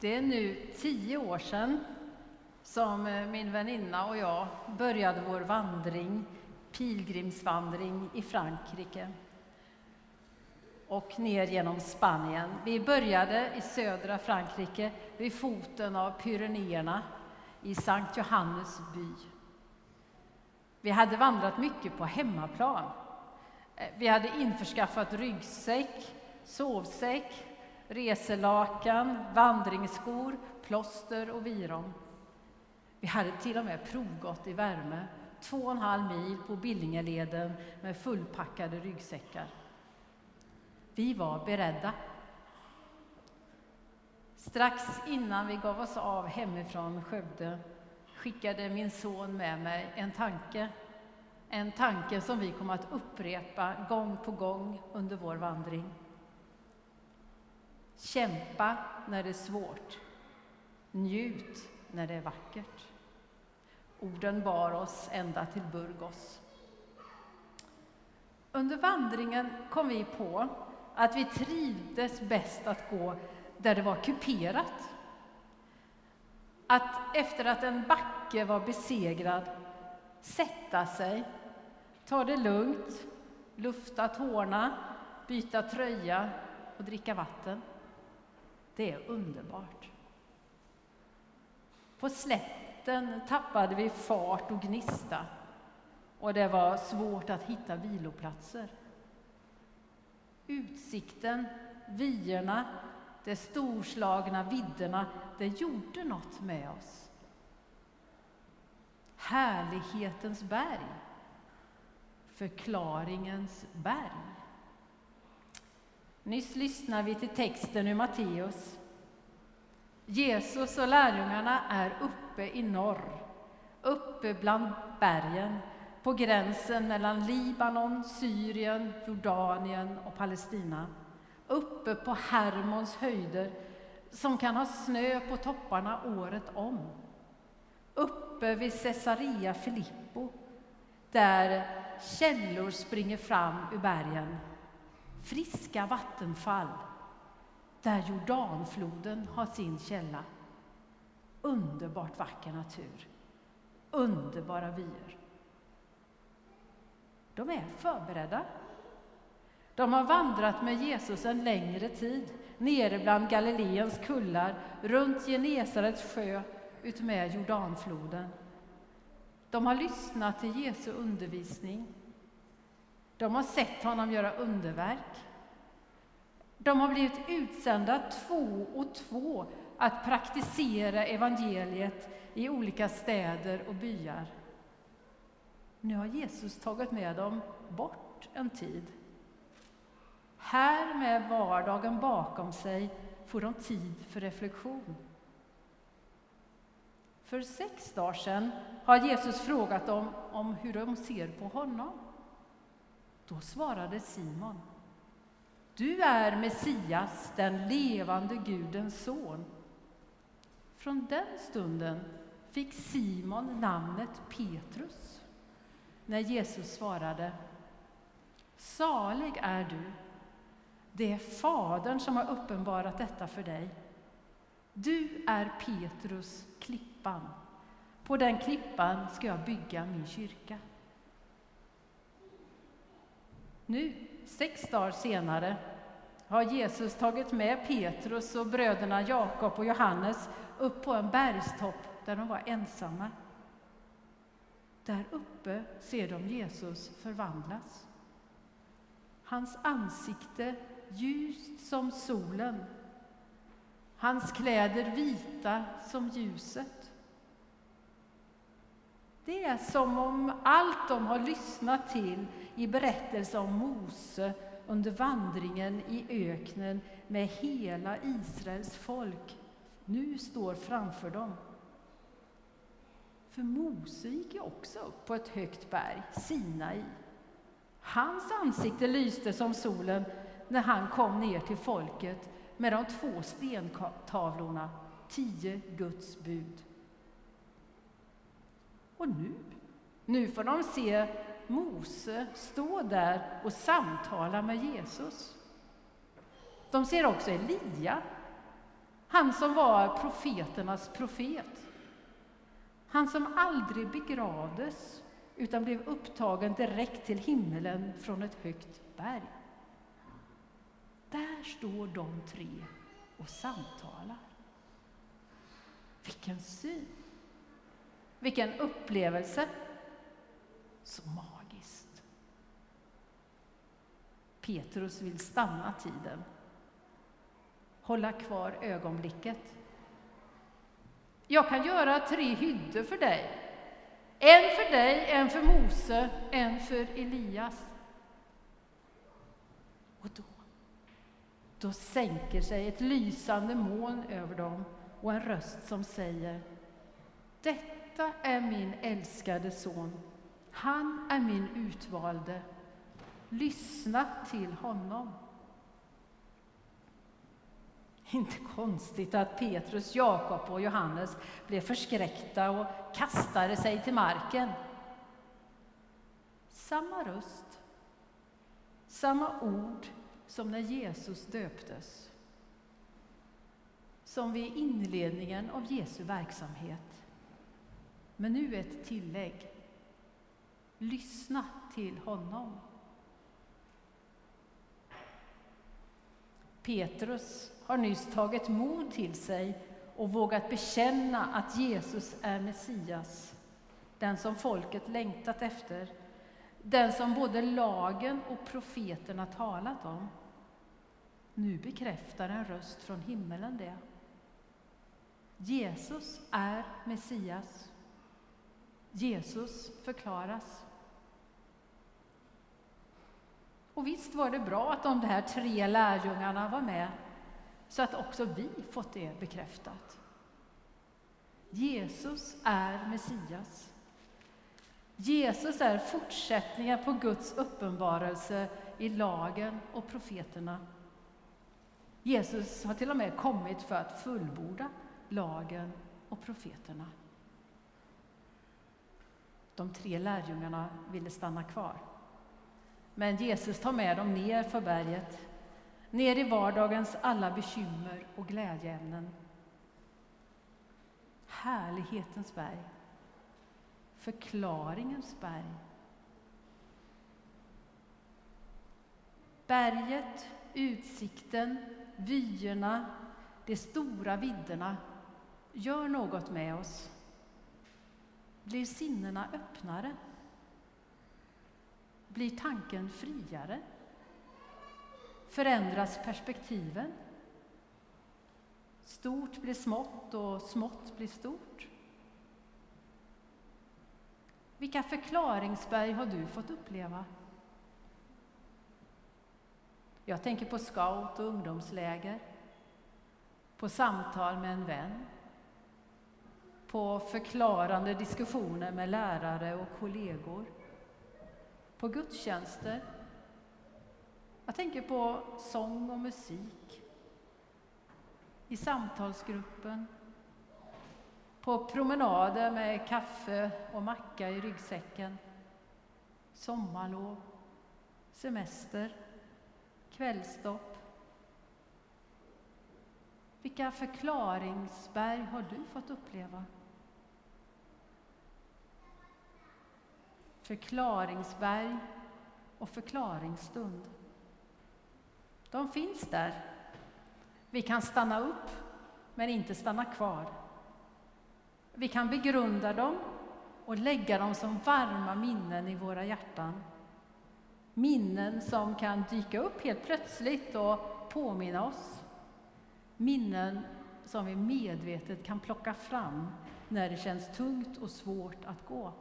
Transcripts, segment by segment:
Det är nu tio år sedan som eh, min väninna och jag började vår vandring, pilgrimsvandring i Frankrike och ner genom Spanien. Vi började i södra Frankrike vid foten av Pyrenéerna i Sankt Johannes by. Vi hade vandrat mycket på hemmaplan. Eh, vi hade införskaffat ryggsäck, sovsäck, reselakan, vandringsskor, plåster och viron. Vi hade till och med provgått i värme, två och en halv mil på Billingeleden med fullpackade ryggsäckar. Vi var beredda. Strax innan vi gav oss av hemifrån Skövde skickade min son med mig en tanke. En tanke som vi kom att upprepa gång på gång under vår vandring. Kämpa när det är svårt. Njut när det är vackert. Orden bar oss ända till Burgos. Under vandringen kom vi på att vi trivdes bäst att gå där det var kuperat. Att efter att en backe var besegrad sätta sig, ta det lugnt, lufta tårna, byta tröja och dricka vatten. Det är underbart. På slätten tappade vi fart och gnista och det var svårt att hitta viloplatser. Utsikten, vyerna, de storslagna vidderna, det gjorde något med oss. Härlighetens berg, förklaringens berg. Nyss lyssnade vi till texten ur Matteus. Jesus och lärjungarna är uppe i norr, uppe bland bergen, på gränsen mellan Libanon, Syrien, Jordanien och Palestina. Uppe på Hermons höjder, som kan ha snö på topparna året om. Uppe vid Caesarea Filippo, där källor springer fram ur bergen friska vattenfall där Jordanfloden har sin källa. Underbart vacker natur, underbara vyer. De är förberedda. De har vandrat med Jesus en längre tid, nere bland Galileens kullar, runt Genesarets sjö, utmed Jordanfloden. De har lyssnat till Jesu undervisning de har sett honom göra underverk. De har blivit utsända två och två att praktisera evangeliet i olika städer och byar. Nu har Jesus tagit med dem bort en tid. Här med vardagen bakom sig får de tid för reflektion. För sex dagar sedan har Jesus frågat dem om hur de ser på honom. Då svarade Simon. Du är Messias, den levande Gudens son. Från den stunden fick Simon namnet Petrus. När Jesus svarade Salig är du. Det är Fadern som har uppenbarat detta för dig. Du är Petrus, klippan. På den klippan ska jag bygga min kyrka. Nu, sex dagar senare, har Jesus tagit med Petrus och bröderna Jakob och Johannes upp på en bergstopp där de var ensamma. Där uppe ser de Jesus förvandlas. Hans ansikte ljust som solen, hans kläder vita som ljuset. Det är som om allt de har lyssnat till i berättelsen om Mose under vandringen i öknen med hela Israels folk nu står framför dem. För Mose gick ju också upp på ett högt berg, Sinai. Hans ansikte lyste som solen när han kom ner till folket med de två stentavlorna, tio Guds bud. Och nu, nu får de se Mose stå där och samtala med Jesus. De ser också Elia. Han som var profeternas profet. Han som aldrig begravdes utan blev upptagen direkt till himmelen från ett högt berg. Där står de tre och samtalar. Vilken syn! Vilken upplevelse! Så magiskt. Petrus vill stanna tiden, hålla kvar ögonblicket. Jag kan göra tre hyddor för dig. En för dig, en för Mose, en för Elias. Och då, då sänker sig ett lysande moln över dem och en röst som säger Detta är min älskade son. Han är min utvalde. Lyssna till honom. Inte konstigt att Petrus, Jakob och Johannes blev förskräckta och kastade sig till marken. Samma röst, samma ord som när Jesus döptes. Som vid inledningen av Jesu verksamhet. Men nu ett tillägg. Lyssna till honom. Petrus har nyss tagit mod till sig och vågat bekänna att Jesus är Messias, den som folket längtat efter, den som både lagen och profeterna talat om. Nu bekräftar en röst från himmelen det. Jesus är Messias. Jesus förklaras. Och visst var det bra att de här tre lärjungarna var med, så att också vi fått det bekräftat. Jesus är Messias. Jesus är fortsättningen på Guds uppenbarelse i lagen och profeterna. Jesus har till och med kommit för att fullborda lagen och profeterna. De tre lärjungarna ville stanna kvar. Men Jesus tar med dem ner för berget, ner i vardagens alla bekymmer och glädjeämnen. Härlighetens berg, förklaringens berg. Berget, utsikten, vyerna, de stora vidderna gör något med oss. Blir sinnena öppnare? Blir tanken friare? Förändras perspektiven? Stort blir smått och smått blir stort. Vilka förklaringsberg har du fått uppleva? Jag tänker på scout och ungdomsläger, på samtal med en vän, på förklarande diskussioner med lärare och kollegor, på gudstjänster. Jag tänker på sång och musik, i samtalsgruppen, på promenader med kaffe och macka i ryggsäcken, sommarlov, semester, kvällstopp. Vilka förklaringsberg har du fått uppleva? Förklaringsberg och förklaringsstund. De finns där. Vi kan stanna upp, men inte stanna kvar. Vi kan begrunda dem och lägga dem som varma minnen i våra hjärtan. Minnen som kan dyka upp helt plötsligt och påminna oss. Minnen som vi medvetet kan plocka fram när det känns tungt och svårt att gå.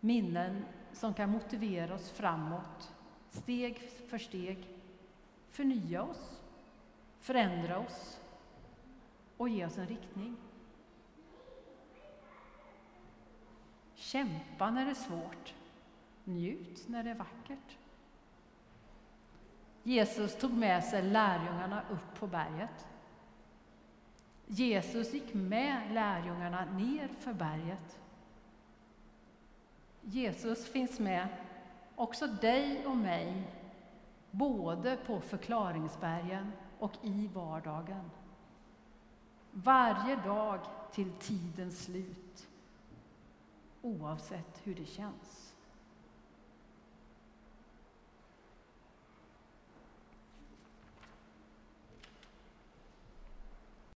Minnen som kan motivera oss framåt, steg för steg, förnya oss, förändra oss och ge oss en riktning. Kämpa när det är svårt, njut när det är vackert. Jesus tog med sig lärjungarna upp på berget. Jesus gick med lärjungarna ner för berget. Jesus finns med också dig och mig, både på förklaringsbergen och i vardagen. varje dag till tidens slut, oavsett hur det känns.